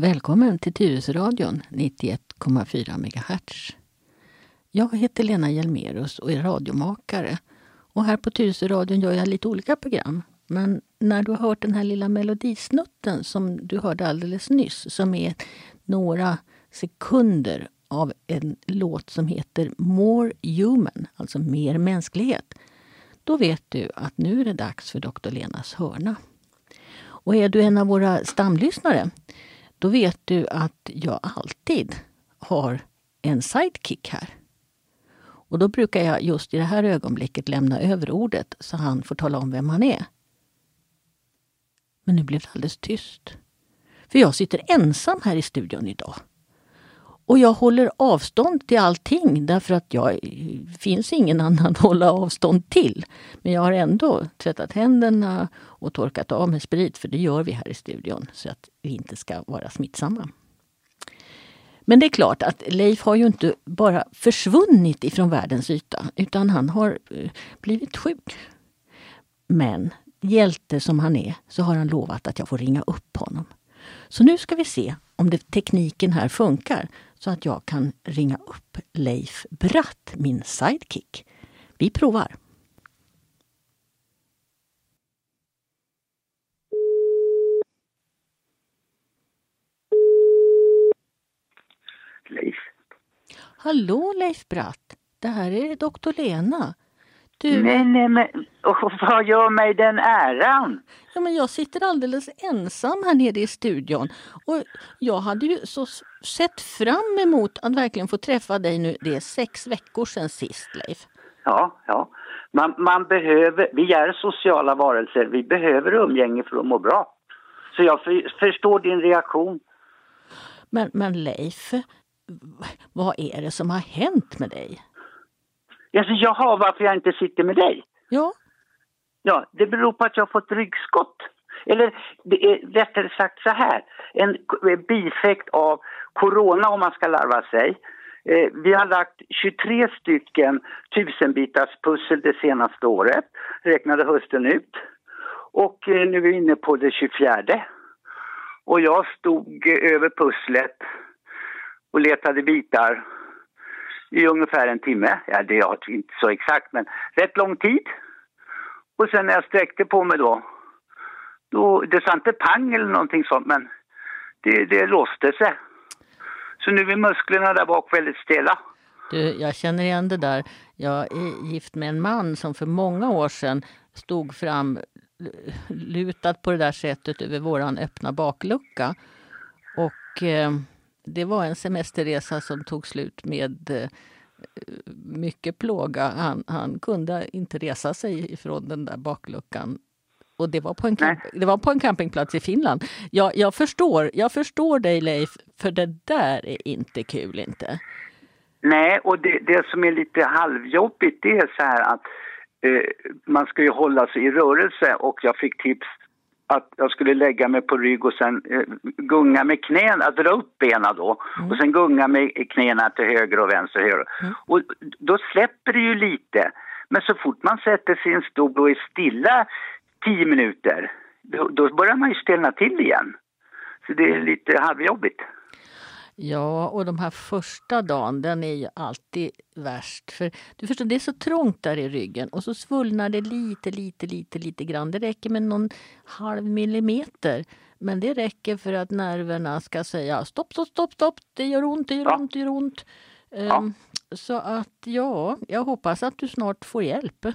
Välkommen till Tyresöradion 91,4 MHz. Jag heter Lena Hjelmerus och är radiomakare. Och här på Tyresöradion gör jag lite olika program. Men när du har hört den här lilla melodisnutten som du hörde alldeles nyss, som är några sekunder av en låt som heter More Human, alltså mer mänsklighet. Då vet du att nu är det dags för Dr. Lenas hörna. Och är du en av våra stamlyssnare då vet du att jag alltid har en sidekick här. Och då brukar jag just i det här ögonblicket lämna över ordet så han får tala om vem han är. Men nu blev det alldeles tyst. För jag sitter ensam här i studion idag. Och jag håller avstånd till allting därför att jag finns ingen annan att hålla avstånd till. Men jag har ändå tvättat händerna och torkat av med sprit, för det gör vi här i studion, så att vi inte ska vara smittsamma. Men det är klart att Leif har ju inte bara försvunnit ifrån världens yta, utan han har eh, blivit sjuk. Men hjälte som han är, så har han lovat att jag får ringa upp honom. Så nu ska vi se om det, tekniken här funkar så att jag kan ringa upp Leif Bratt, min sidekick. Vi provar. Leif. Hallå Leif Bratt! Det här är doktor Lena. Du... Nej, men och vad gör mig den äran? Ja, men jag sitter alldeles ensam här nere i studion. Och jag hade ju så sett fram emot att verkligen få träffa dig nu. Det är sex veckor sedan sist, Leif. Ja, ja. Man, man behöver, vi är sociala varelser, vi behöver umgänge för att må bra. Så jag för, förstår din reaktion. Men, men Leif, vad är det som har hänt med dig? Alltså, jaha, varför jag inte sitter med dig? Ja. Ja, det beror på att jag fått ryggskott. Eller det är rättare sagt så här, en bifekt av corona om man ska larva sig. Eh, vi har lagt 23 stycken tusenbitars pussel det senaste året, räknade hösten ut. Och eh, nu är vi inne på det 24. Och jag stod över pusslet och letade bitar i ungefär en timme. Ja, det är inte så exakt, men rätt lång tid. Och sen när jag sträckte på mig då, då det sa inte pang eller någonting sånt, men det, det låste sig. Så nu är musklerna där bak väldigt stela. Du, jag känner igen det där. Jag är gift med en man som för många år sedan stod fram eh, lutad på det där sättet över våran öppna baklucka. Och eh, det var en semesterresa som tog slut med eh, mycket plåga. Han, han, kunde inte resa sig ifrån den där bakluckan. Och det var på en, det var på en campingplats i Finland. Jag, jag, förstår, jag förstår dig Leif, för det där är inte kul inte. Nej, och det, det som är lite halvjobbigt det är så här att eh, man ska ju hålla sig i rörelse och jag fick tips att jag skulle lägga mig på rygg och sen eh, gunga med knäna, dra upp benen då mm. och sen gunga med knäna till höger och vänster. Höger. Mm. Och då släpper det ju lite. Men så fort man sätter sig i en stol och är stilla tio minuter, då, då börjar man ju stelna till igen. Så det är lite halvjobbigt. Ja, och de här första dagen, den är ju alltid värst. För du förstår, det är så trångt där i ryggen och så svullnar det lite, lite, lite, lite grann. Det räcker med någon halv millimeter. Men det räcker för att nerverna ska säga stopp, stopp, stopp, stopp, det gör ont, det gör ont, det gör ont. Ja. Um, så att ja, jag hoppas att du snart får hjälp.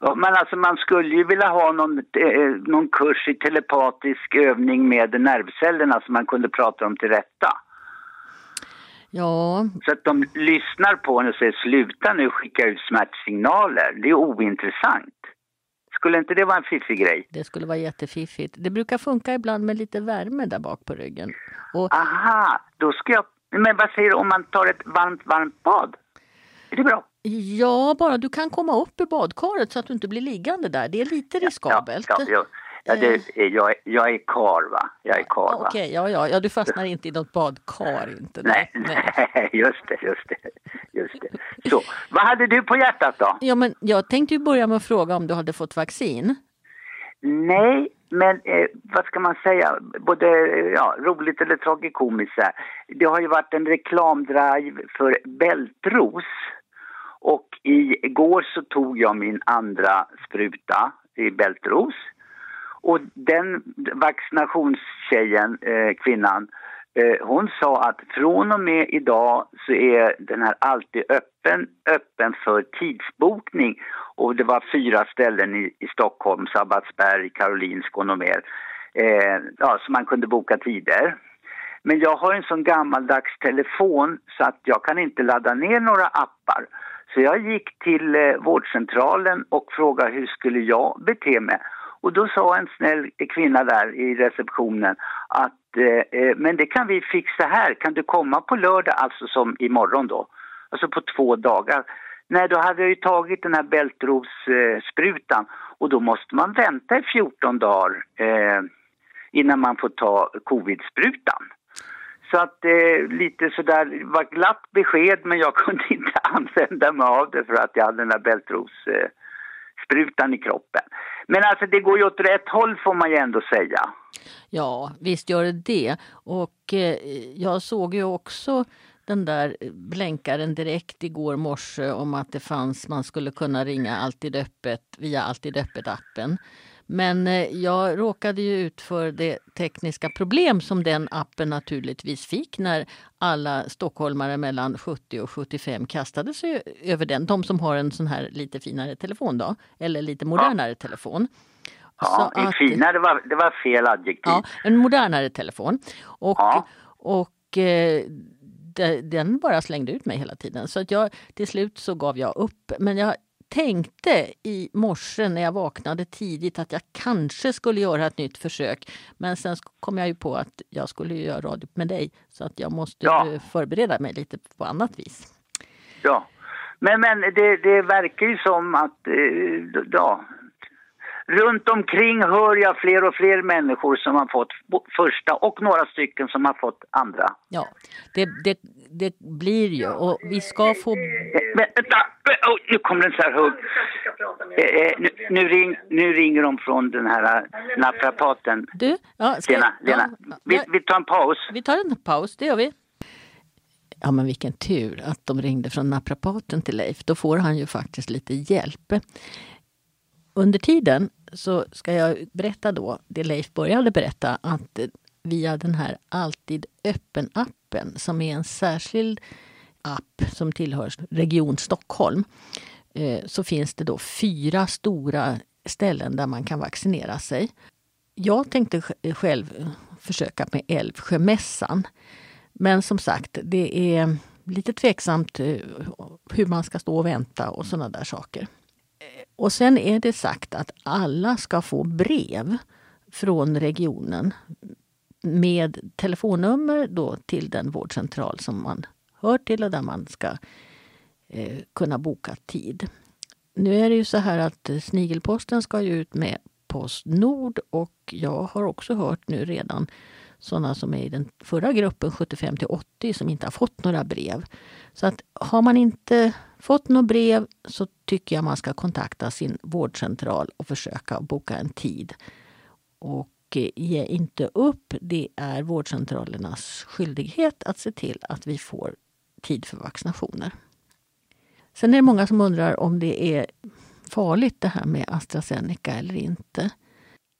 Ja, men alltså man skulle ju vilja ha någon, eh, någon kurs i telepatisk övning med nervcellerna som man kunde prata dem till rätta. Ja. Så att de lyssnar på en och säger sluta nu skicka ut smärtsignaler. Det är ointressant. Skulle inte det vara en fiffig grej? Det skulle vara jättefiffigt. Det brukar funka ibland med lite värme där bak på ryggen. Och... Aha, då ska jag... Men vad säger du om man tar ett varmt, varmt bad? Är det bra? Ja, bara du kan komma upp i badkaret så att du inte blir liggande där. Det är lite riskabelt. Ja, ja, ja. Ja, det, eh. jag, jag är kar va. Jag är kar va. Okej, ja, ja, ja, du fastnar inte i något badkar inte. Nej, nej, just det, just det. Just det. Så, vad hade du på hjärtat då? Ja, men jag tänkte ju börja med att fråga om du hade fått vaccin. Nej, men eh, vad ska man säga, både ja, roligt eller tragikomiskt. Det har ju varit en reklamdrive för bältros. Och igår så tog jag min andra spruta i bältros. Och den vaccinationstjejen, eh, kvinnan, eh, hon sa att från och med idag så är den här alltid öppen, öppen för tidsbokning. Och det var fyra ställen i, i Stockholm, Sabbatsberg, Karolinska och mer. Eh, ja, så man kunde boka tider. Men jag har en sån gammaldags telefon så att jag kan inte ladda ner några appar. Så jag gick till eh, vårdcentralen och frågade hur skulle jag bete mig. Och då sa en snäll kvinna där i receptionen att eh, eh, men det kan vi fixa här, kan du komma på lördag, alltså som imorgon då, alltså på två dagar. Nej, då hade jag ju tagit den här bältrovssprutan eh, och då måste man vänta i 14 dagar eh, innan man får ta covid-sprutan. Så att eh, lite sådär, det var glatt besked men jag kunde inte använda mig av det för att jag hade den där bältrovssprutan i kroppen. Men alltså det går ju åt rätt håll får man ju ändå säga. Ja, visst gör det det. Och eh, jag såg ju också den där blänkaren direkt igår morse om att det fanns, man skulle kunna ringa Alltid öppet via Alltid öppet-appen. Men eh, jag råkade ju ut för det tekniska problem som den appen naturligtvis fick när alla stockholmare mellan 70 och 75 kastade sig över den. De som har en sån här lite finare telefon då, eller lite modernare ja. telefon. Ja, Så att, finare, det var, det var fel adjektiv. Ja, en modernare telefon. Och, ja. och eh, den bara slängde ut mig hela tiden. Så att jag, till slut så gav jag upp. Men jag tänkte i morse när jag vaknade tidigt att jag kanske skulle göra ett nytt försök. Men sen kom jag ju på att jag skulle göra radio med dig så att jag måste ja. förbereda mig lite på annat vis. Ja, men, men det, det verkar ju som att eh, ja, runt omkring hör jag fler och fler människor som har fått första och några stycken som har fått andra. Ja, det, det, det blir ju och vi ska få... Men, vänta, oh, nu kommer den så här hugg. Eh, eh, nu, nu, ring, nu ringer de från den här eh, naprapaten. Du? Ja, ska Lena, Lena. Ja, vi, vi tar en paus. Vi tar en paus, det gör vi. Ja men vilken tur att de ringde från naprapaten till Leif. Då får han ju faktiskt lite hjälp. Under tiden så ska jag berätta då det Leif började berätta att via den här Alltid öppen-appen som är en särskild app som tillhör Region Stockholm eh, så finns det då fyra stora ställen där man kan vaccinera sig. Jag tänkte själv försöka med Älvsjömässan. Men som sagt, det är lite tveksamt eh, hur man ska stå och vänta och sådana där saker. Och sen är det sagt att alla ska få brev från regionen med telefonnummer då till den vårdcentral som man hör till och där man ska eh, kunna boka tid. Nu är det ju så här att eh, Snigelposten ska ju ut med Postnord och jag har också hört nu redan sådana som är i den förra gruppen 75 till 80 som inte har fått några brev. Så att har man inte fått något brev så tycker jag man ska kontakta sin vårdcentral och försöka boka en tid. Och eh, ge inte upp. Det är vårdcentralernas skyldighet att se till att vi får tid för vaccinationer. Sen är det många som undrar om det är farligt det här med AstraZeneca eller inte.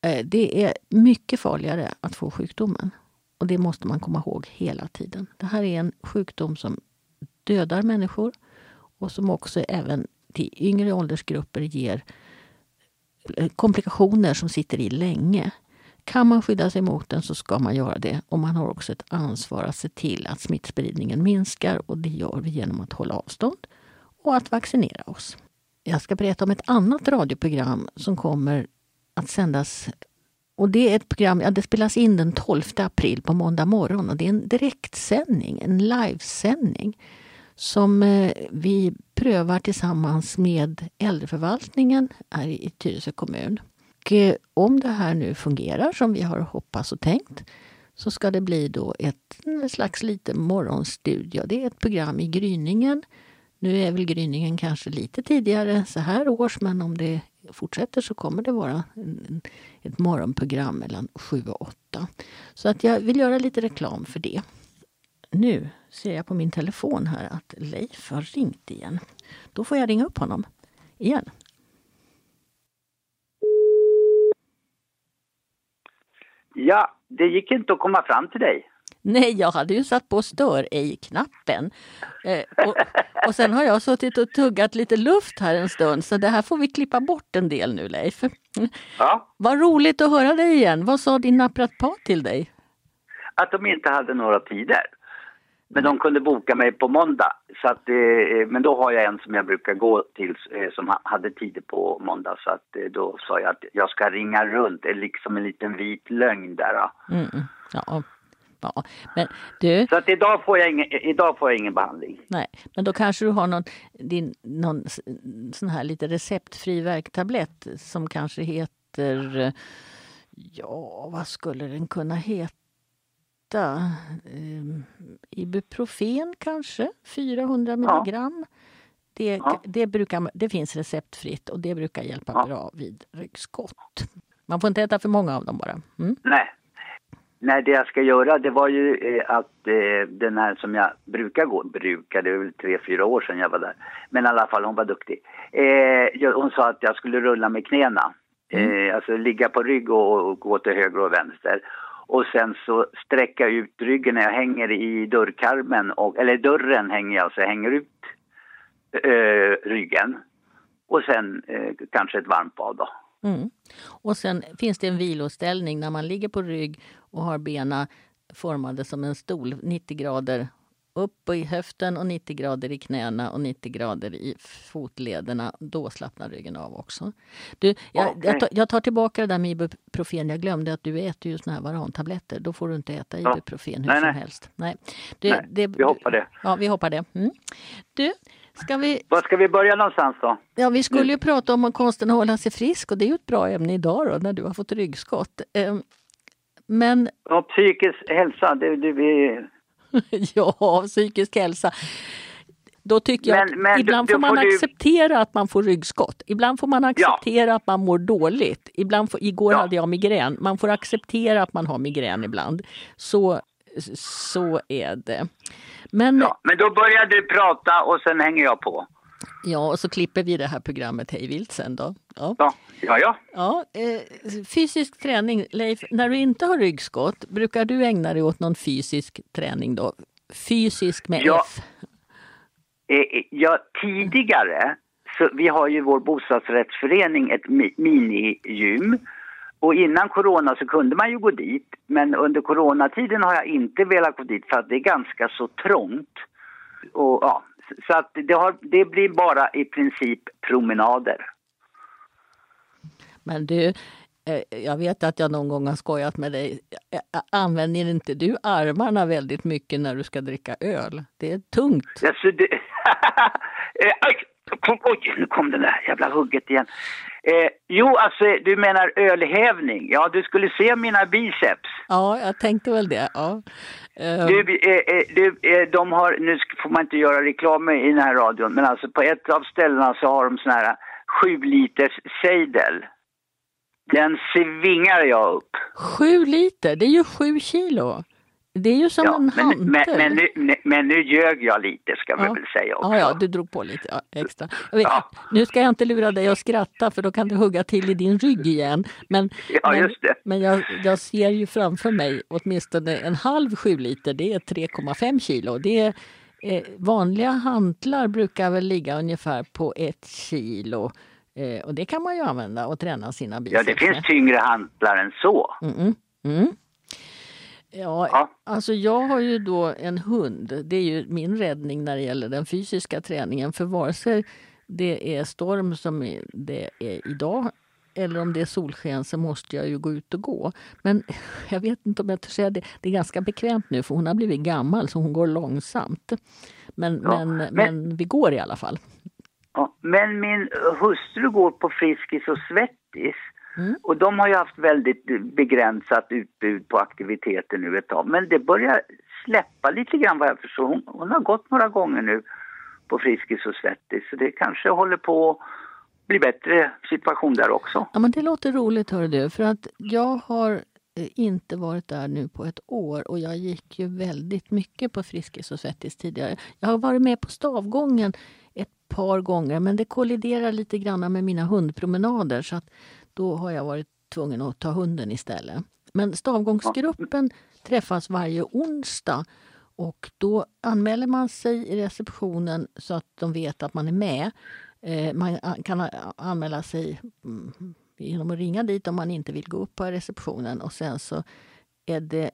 Eh, det är mycket farligare att få sjukdomen. Och det måste man komma ihåg hela tiden. Det här är en sjukdom som dödar människor och som också även till yngre åldersgrupper ger eh, komplikationer som sitter i länge. Kan man skydda sig mot den så ska man göra det. Och man har också ett ansvar att se till att smittspridningen minskar och det gör vi genom att hålla avstånd och att vaccinera oss. Jag ska berätta om ett annat radioprogram som kommer att sändas och det är ett program, ja, det spelas in den 12 april på måndag morgon och det är en direktsändning, en livesändning som eh, vi prövar tillsammans med äldreförvaltningen här i Tyresö kommun. Och eh, om det här nu fungerar som vi har hoppats och tänkt så ska det bli då ett mm, slags liten morgonstudio. Det är ett program i gryningen. Nu är väl gryningen kanske lite tidigare så här års men om det fortsätter så kommer det vara ett morgonprogram mellan 7 och 8. Så att jag vill göra lite reklam för det. Nu ser jag på min telefon här att Leif har ringt igen. Då får jag ringa upp honom igen. Ja, det gick inte att komma fram till dig. Nej, jag hade ju satt på stör ej-knappen. Eh, och, och sen har jag suttit och tuggat lite luft här en stund så det här får vi klippa bort en del nu Leif. Ja. Vad roligt att höra dig igen. Vad sa din naprapat till dig? Att de inte hade några tider. Men de kunde boka mig på måndag. Så att, eh, men då har jag en som jag brukar gå till eh, som ha, hade tider på måndag. Så att, eh, då sa jag att jag ska ringa runt. Det är liksom en liten vit lögn där. då. Mm, ja, ja. Men du, Så att idag får jag ingen, idag får jag ingen behandling. nej, men då kanske du har någon, din, någon sån här lite receptfri värktablett som kanske heter, eh, ja vad skulle den kunna heta? Um, Ibuprofen kanske, 400 milligram. Det, Ja. det, brukar, det finns receptfritt och det brukar hjälpa Ja. bra vid ryggskott. Man får inte äta för många av dem bara. Mm. Nej. Nej, det jag ska göra det var ju eh, att eh, den här som jag brukar gå, brukar, det är väl tre, fyra år sedan jag var där. Men i alla fall, hon var duktig. Eh, hon sa att jag skulle rulla med knäna. Eh, alltså ligga på rygg och, och gå till höger och vänster. Och sen så sträcka ut ryggen när jag hänger i dörrkarmen, och, eller dörren hänger jag, så jag hänger ut eh, ryggen. Och sen eh, kanske ett varmt bad då. Mm. Och sen finns det en viloställning när man ligger på rygg och har benen formade som en stol, 90 grader upp i höften och 90 grader i knäna och 90 grader i fotlederna. Då slappnar ryggen av också. Du, jag, Okej. jag, tar, jag tar tillbaka det där med Ibuprofen. Jag glömde att du äter ju såna här varantabletter. Då får du inte äta Ja. Ibuprofen hur Nej, som nej. helst. Nej. Det, Nej, det, vi hoppar det. Ja, vi hoppar det. Mm. Du, ska vi Var ska vi börja någonstans då? Ja, vi skulle ju prata om konsten att hålla sig frisk och det är ju ett bra ämne idag då, när du har fått ryggskott. Ehm, Men Ja, psykisk hälsa, det, det, vi, ja, psykisk hälsa. Då tycker jag Men- men ibland då- får man får du- acceptera att man får ryggskott. Ibland får man acceptera att man mår dåligt. Ibland får, igår Ja. hade jag migrän. Man får acceptera att man har migrän ibland. Så, så är det. Men ja, men då börjar du prata och sen hänger jag på. Ja, och så klipper vi det här programmet hejvilt sen då. Ja. Ja, ja, ja. Ja, eh, fysisk träning. Leif, när du inte har ryggskott, brukar du ägna dig åt någon fysisk träning då? Fysisk med Ja. F. Eh, eh, ja tidigare, så vi har ju vår bostadsrättsförening ett mi- minigym. Och innan corona så kunde man ju gå dit. Men under coronatiden har jag inte velat gå dit för att det är ganska så trångt. Och, ja, så att det, har, det blir bara i princip promenader. Men du, eh, jag vet att jag någon gång har skojat med dig. Ä- ä- Använder inte du armarna väldigt mycket när du ska dricka öl? Det är tungt. Alltså, det... Eh, kom, oj, nu kom den där jävla hugget igen. Eh, jo, alltså du menar ölhävning. Ja, du skulle se mina biceps. Ja, jag tänkte väl det. Ja. Du, eh, du, eh, de har, nu får man inte göra reklam i den här radion, men alltså på ett av ställena så har de sån här sju liters sejdel. Den svingar jag upp. Sju liter, det är ju sju kilo. Det är ju som Ja, en men, hantel. men, men, nu, men nu ljög jag lite ska vi Ja. väl säga också. Ja, ja, du drog på lite ja, extra. Vet, Ja. Nu ska jag inte lura dig att skratta för då kan du hugga till i din rygg igen. Men, Ja, men, det. men jag, jag ser ju framför mig åtminstone en halv sju liter, det är 3,5 kilo. Det är, eh, vanliga hantlar brukar väl ligga ungefär på ett kilo. Eh, och det kan man ju använda och träna sina Ja, biceps det med. finns tyngre hantlar än så. Mm, mm. Ja, Ja. alltså jag har ju då en hund. Det är ju min räddning när det gäller den fysiska träningen. För vare sig det är storm som det är idag eller om det är solsken så måste jag ju gå ut och gå. Men jag vet inte om jag säga det. Det är ganska bekvämt nu för hon har blivit gammal så hon går långsamt. Men, Ja, men, men- men vi går i alla fall. Ja, men min hustru går på Friskis och Svettis. Mm. Och de har ju haft väldigt begränsat utbud på aktiviteter nu ett tag. Men det börjar släppa lite grann vad jag förstår. Hon, hon har gått några gånger nu på Friskis och Svettis. Så det kanske håller på bli bättre situation där också. Ja men det låter roligt hör du, för att jag har eh, inte varit där nu på ett år och jag gick ju väldigt mycket på Friskis och Svettis tidigare. Jag har varit med på stavgången ett par gånger men det kolliderar lite grann med mina hundpromenader så att då har jag varit tvungen att ta hunden istället. Men stavgångsgruppen träffas varje onsdag och då anmäler man sig i receptionen så att de vet att man är med. Eh, man kan anmäla sig mm, genom att ringa dit om man inte vill gå upp på receptionen och sen så är det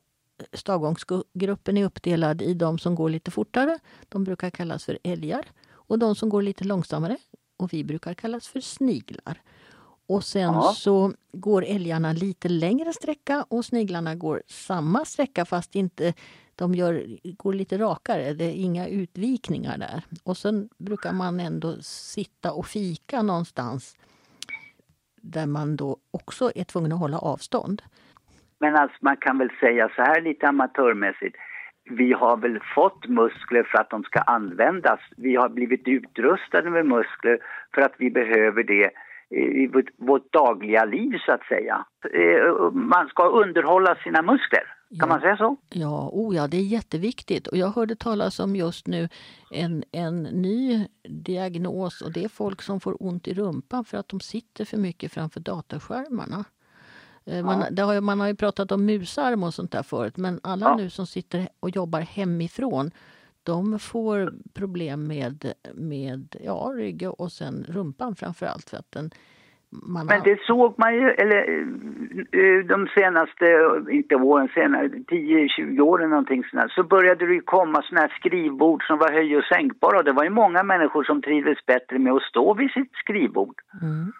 stavgångsgruppen är uppdelad i de som går lite fortare, de brukar kallas för älgar, och de som går lite långsammare, och vi brukar kallas för sniglar. Och sen ja. så går älgarna lite längre sträcka och sniglarna går samma sträcka fast inte de gör, går lite rakare, det är inga utvikningar där. Och sen brukar man ändå sitta och fika någonstans där man då också är tvungen att hålla avstånd. Men alltså man kan väl säga så här lite amatörmässigt. Vi har väl fått muskler för att de ska användas. Vi har blivit utrustade med muskler för att vi behöver det i vårt dagliga liv så att säga. Eh, man ska underhålla sina muskler. Kan ja. man säga så? Ja, oh ja, det är jätteviktigt. Och jag hörde talas om just nu en, en ny diagnos och det är folk som får ont i rumpan för att de sitter för mycket framför datorskärmarna. Eh, man, ja. har, man har ju pratat om musarm och sånt där förut men alla ja. nu som sitter och jobbar hemifrån de får problem med, med ja, rygg och sen rumpan framför allt. För att den, man Men det såg man ju, eller eh, de senaste, inte åren, senare 10-20 åren någonting sånt så började det ju komma såna här skrivbord som var höj och sänkbara och det var ju många människor som trivdes bättre med att stå vid sitt skrivbord. Mm.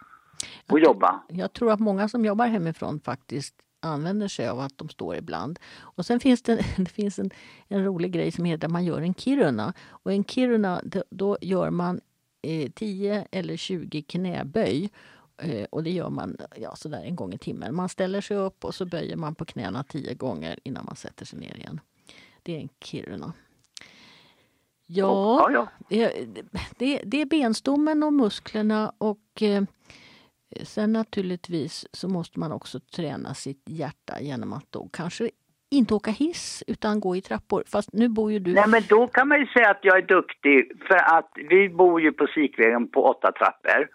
Och jobba. Jag tror att många som jobbar hemifrån faktiskt använder sig av att de står ibland. Och sen finns det, det finns en, en rolig grej som heter att man gör en Kiruna. Och en Kiruna, då gör man eh, 10 eller 20 knäböj. Eh, och det gör man ja, sådär en gång i timmen. Man ställer sig upp och så böjer man på knäna 10 gånger innan man sätter sig ner igen. Det är en Kiruna. Ja, ja. Det, det, är benstommen och musklerna och eh, Sen naturligtvis så måste man också träna sitt hjärta genom att då kanske inte åka hiss utan gå i trappor. Fast nu bor ju du... Nej men då kan man ju säga att jag är duktig för att vi bor ju på Sikvägen på åtta trappor.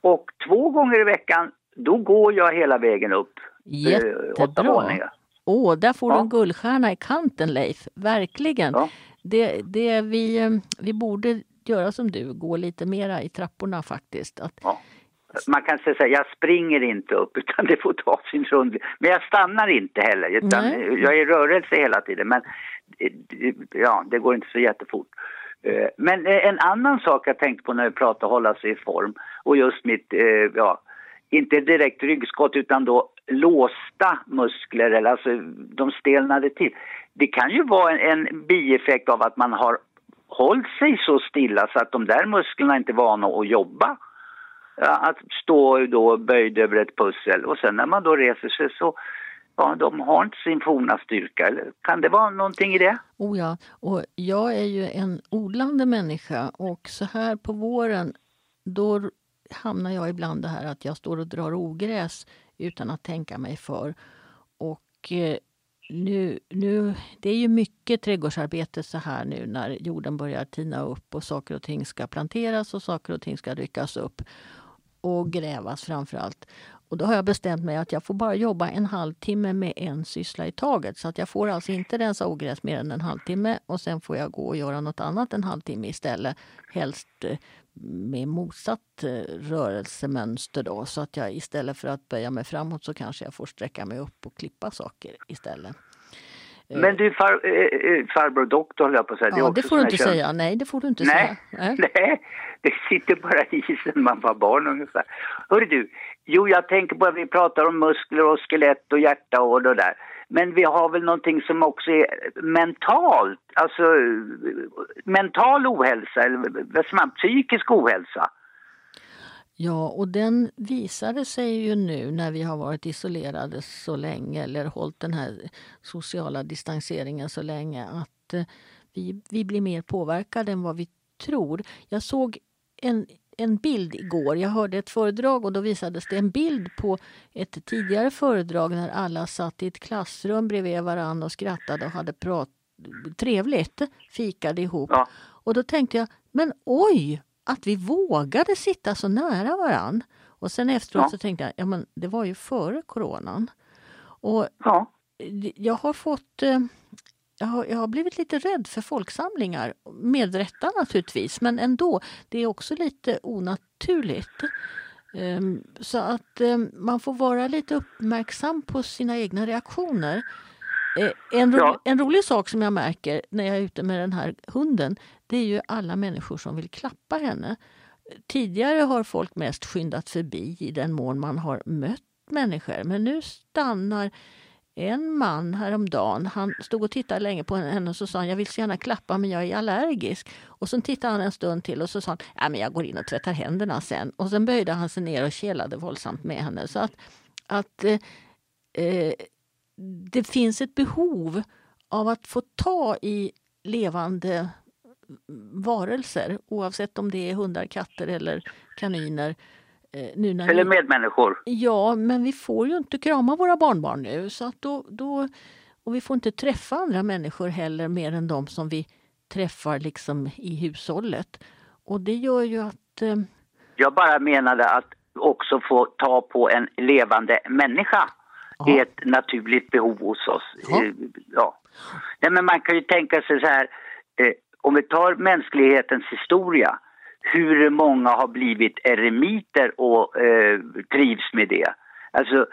Och två gånger i veckan då går jag hela vägen upp. Eh, Jättebra! Åh, oh, där får ja. du en guldstjärna i kanten Leif, verkligen. Ja. Det, det vi, eh, vi borde göra som du, gå lite mera i trapporna faktiskt. Att, ja man kan säga jag springer inte upp utan det får ta sin rund. Men jag stannar inte heller utan jag är i rörelse hela tiden. Men ja, det går inte så jättefort. Eh, men eh, en annan sak jag tänkte på när vi pratade hålla sig i form och just mitt, eh, ja, inte direkt ryggskott utan då låsta muskler, eller alltså de stelnade till. Det kan ju vara en, en bieffekt av att man har hållit sig så stilla så att de där musklerna inte är vana att jobba att stå då böjd över ett pussel och sen när man då reser sig så ja, de har inte sin forna styrka. Kan det vara någonting i det? Oh ja, och jag är ju en odlande människa och så här på våren då hamnar jag ibland det här att jag står och drar ogräs utan att tänka mig för. Och eh, nu, nu, det är ju mycket trädgårdsarbete så här nu när jorden börjar tina upp och saker och ting ska planteras och saker och ting ska ryckas upp och grävas framför allt. Och då har jag bestämt mig att jag får bara jobba en halvtimme med en syssla i taget. Så att jag får alltså inte rensa ogräs mer än en halvtimme och sen får jag gå och göra något annat en halvtimme istället. Helst eh, med motsatt eh, rörelsemönster då. Så att jag istället för att böja mig framåt så kanske jag får sträcka mig upp och klippa saker istället. Eh. Men du, far, farbror doktor höll jag på att säga. Ja, det, det får du inte säga. Nej, det får du inte nej, säga. Nej, det sitter bara i sen man var barn ungefär. Hörru du, jo jag tänker på att vi pratar om muskler och skelett och hjärta och det där. Men vi har väl någonting som också är mentalt, alltså mental ohälsa eller vad man, psykisk ohälsa. Ja, och den visade sig ju nu när vi har varit isolerade så länge eller hållit den här sociala distanseringen så länge att eh, vi, vi blir mer påverkade än vad vi tror. Jag såg en, en bild igår. Jag hörde ett föredrag och då visades det en bild på ett tidigare föredrag när alla satt i ett klassrum bredvid varandra och skrattade och hade prat trevligt, fikade ihop. Ja. Och då tänkte jag, men oj, att vi vågade sitta så nära varann. Och sen efteråt ja. så tänkte jag, ja men det var ju före coronan. Och ja. jag har fått eh, jag har, jag har, blivit lite rädd för folksamlingar. Med rätta naturligtvis, men ändå. Det är också lite onaturligt. Um, så att um, man får vara lite uppmärksam på sina egna reaktioner. Uh, en, ro ja. en rolig sak som jag märker när jag är ute med den här hunden, det är ju alla människor som vill klappa henne. Tidigare har folk mest skyndat förbi i den mån man har mött människor, men nu stannar en man häromdagen, han stod och tittade länge på henne och så sa han, jag vill så gärna klappa men jag är allergisk. Och så tittade han en stund till och så sa han, ja men jag går in och tvättar händerna sen. Och sen böjde han sig ner och kelade våldsamt med henne. Så att, att eh, eh, det finns ett behov av att få ta i levande varelser oavsett om det är hundar, katter eller kaniner Eh, nu när Eller medmänniskor. Ja, men vi får ju inte krama våra barnbarn nu. Så att då, då, och vi får inte träffa andra människor heller mer än de som vi träffar liksom i hushållet. Och det gör ju att... Eh... Jag bara menade att också få ta på en levande människa Aha. är ett naturligt behov hos oss. Ja. Eh, ja. Nej, men man kan ju tänka sig så här, eh, om vi tar mänsklighetens historia hur många har blivit eremiter och eh, trivs med det. Alltså,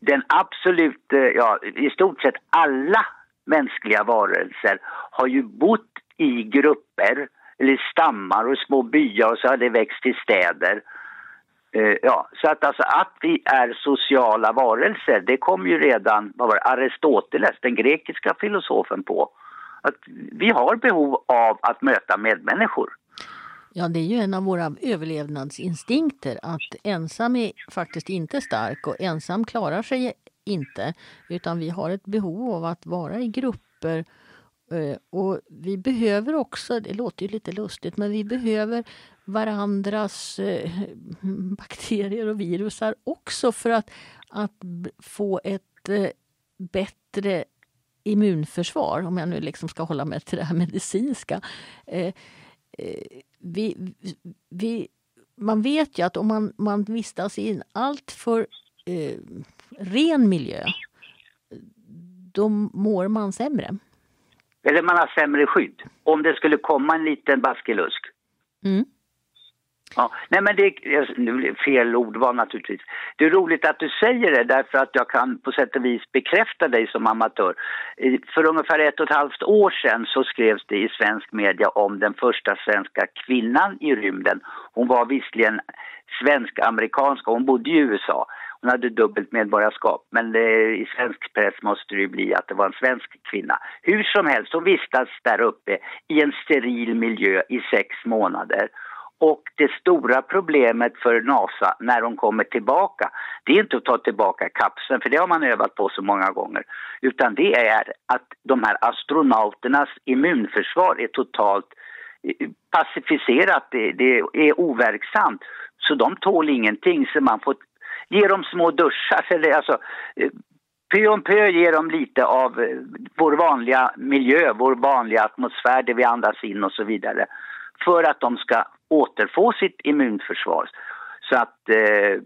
den absolut, eh, ja, i stort sett alla mänskliga varelser har ju bott i grupper eller stammar och små byar och så har det växt till städer. Eh, ja, så att alltså att vi är sociala varelser, det kom ju redan, vad var det, Aristoteles, den grekiska filosofen på. Att vi har behov av att möta medmänniskor. Ja, det är ju en av våra överlevnadsinstinkter att ensam är faktiskt inte stark och ensam klarar sig inte. Utan vi har ett behov av att vara i grupper eh, och vi behöver också, det låter ju lite lustigt, men vi behöver varandras eh, bakterier och virusar också för att, att få ett eh, bättre immunförsvar, om jag nu liksom ska hålla mig till det här medicinska vi, vi, man vet ju att om man, man vistas i en alltför eh, ren miljö då mår man sämre. Eller man har sämre skydd. Om det skulle komma en liten baskelusk. Mm. Ja, nej men det alltså, är fel ord var naturligtvis. Det är roligt att du säger det därför att jag kan på sätt och vis bekräfta dig som amatör. För ungefär ett och ett halvt år sedan så skrevs det i svensk media om den första svenska kvinnan i rymden. Hon var visserligen svensk-amerikanska, hon bodde i USA. Hon hade dubbelt medborgarskap, men det, i svensk press måste det ju bli att det var en svensk kvinna. Hur som helst, hon vistas där uppe i en steril miljö i sex månader. Och det stora problemet för NASA när de kommer tillbaka, det är inte att ta tillbaka kapseln, för det har man övat på så många gånger. Utan det är att de här astronauternas immunförsvar är totalt eh, pacificerat, det, det är overksamt. Så de tål ingenting, så man får ge dem små duschar, eller alltså eh, pö om pö ger dem lite av eh, vår vanliga miljö, vår vanliga atmosfär, det vi andas in och så vidare. För att de ska återfå sitt immunförsvar. Så att eh,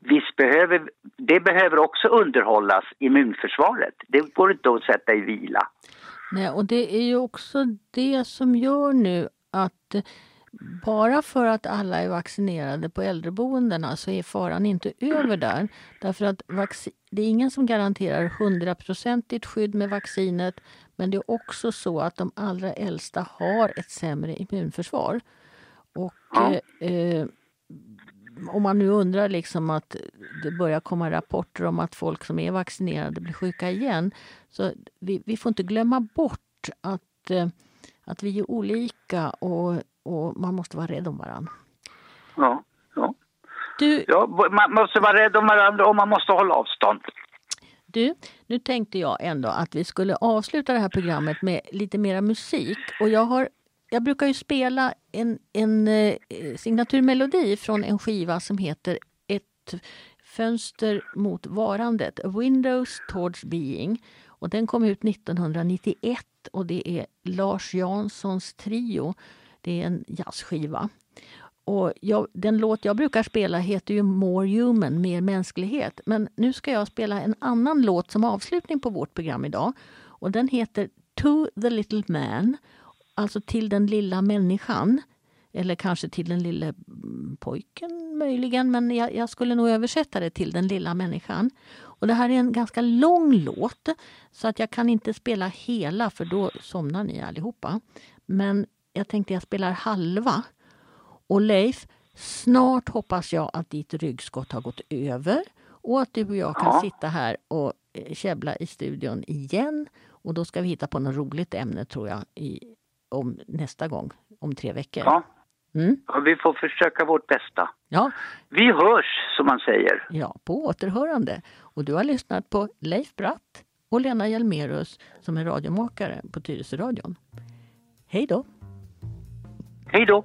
visst behöver, det behöver också underhållas, immunförsvaret. Det går inte att sätta i vila. Nej, och det är ju också det som gör nu att eh, bara för att alla är vaccinerade på äldreboendena så är faran inte över där. Därför att det är ingen som garanterar hundraprocentigt skydd med vaccinet. Men det är också så att de allra äldsta har ett sämre immunförsvar. Och ja. eh, om man nu undrar liksom att det börjar komma rapporter om att folk som är vaccinerade blir sjuka igen. Så vi, vi får inte glömma bort att, eh, att vi är olika och, och man måste vara rädd om varandra. Ja, ja. Du, ja, man måste vara rädd om varandra och man måste hålla avstånd. Du, nu tänkte jag ändå att vi skulle avsluta det här programmet med lite mera musik. Och jag har jag brukar ju spela en, en eh, signaturmelodi från en skiva som heter Ett fönster mot varandet, A Windows Towards Being. Och den kom ut 1991 och det är Lars Janssons trio. Det är en jazzskiva. Och jag, den låt jag brukar spela heter ju More Human, mer mänsklighet. Men nu ska jag spela en annan låt som avslutning på vårt program idag. Och den heter To the Little Man, alltså till den lilla människan. Eller kanske till den lilla pojken möjligen, men jag, jag, skulle nog översätta det till den lilla människan. Och Det här är en ganska lång låt, så att jag kan inte spela hela för då somnar ni allihopa. Men jag tänkte jag spelar halva. Och Leif, snart hoppas jag att ditt ryggskott har gått över och att du och jag kan ja. sitta här och eh, käbbla i studion igen. Och då ska vi hitta på något roligt ämne tror jag i, om nästa gång, om tre veckor. Ja. Mm. ja, vi får försöka vårt bästa. Ja. Vi hörs, som man säger. Ja, på återhörande. Och du har lyssnat på Leif Bratt och Lena Hjelmerus som är radiomakare på Tyresöradion. Hej då! Hej då!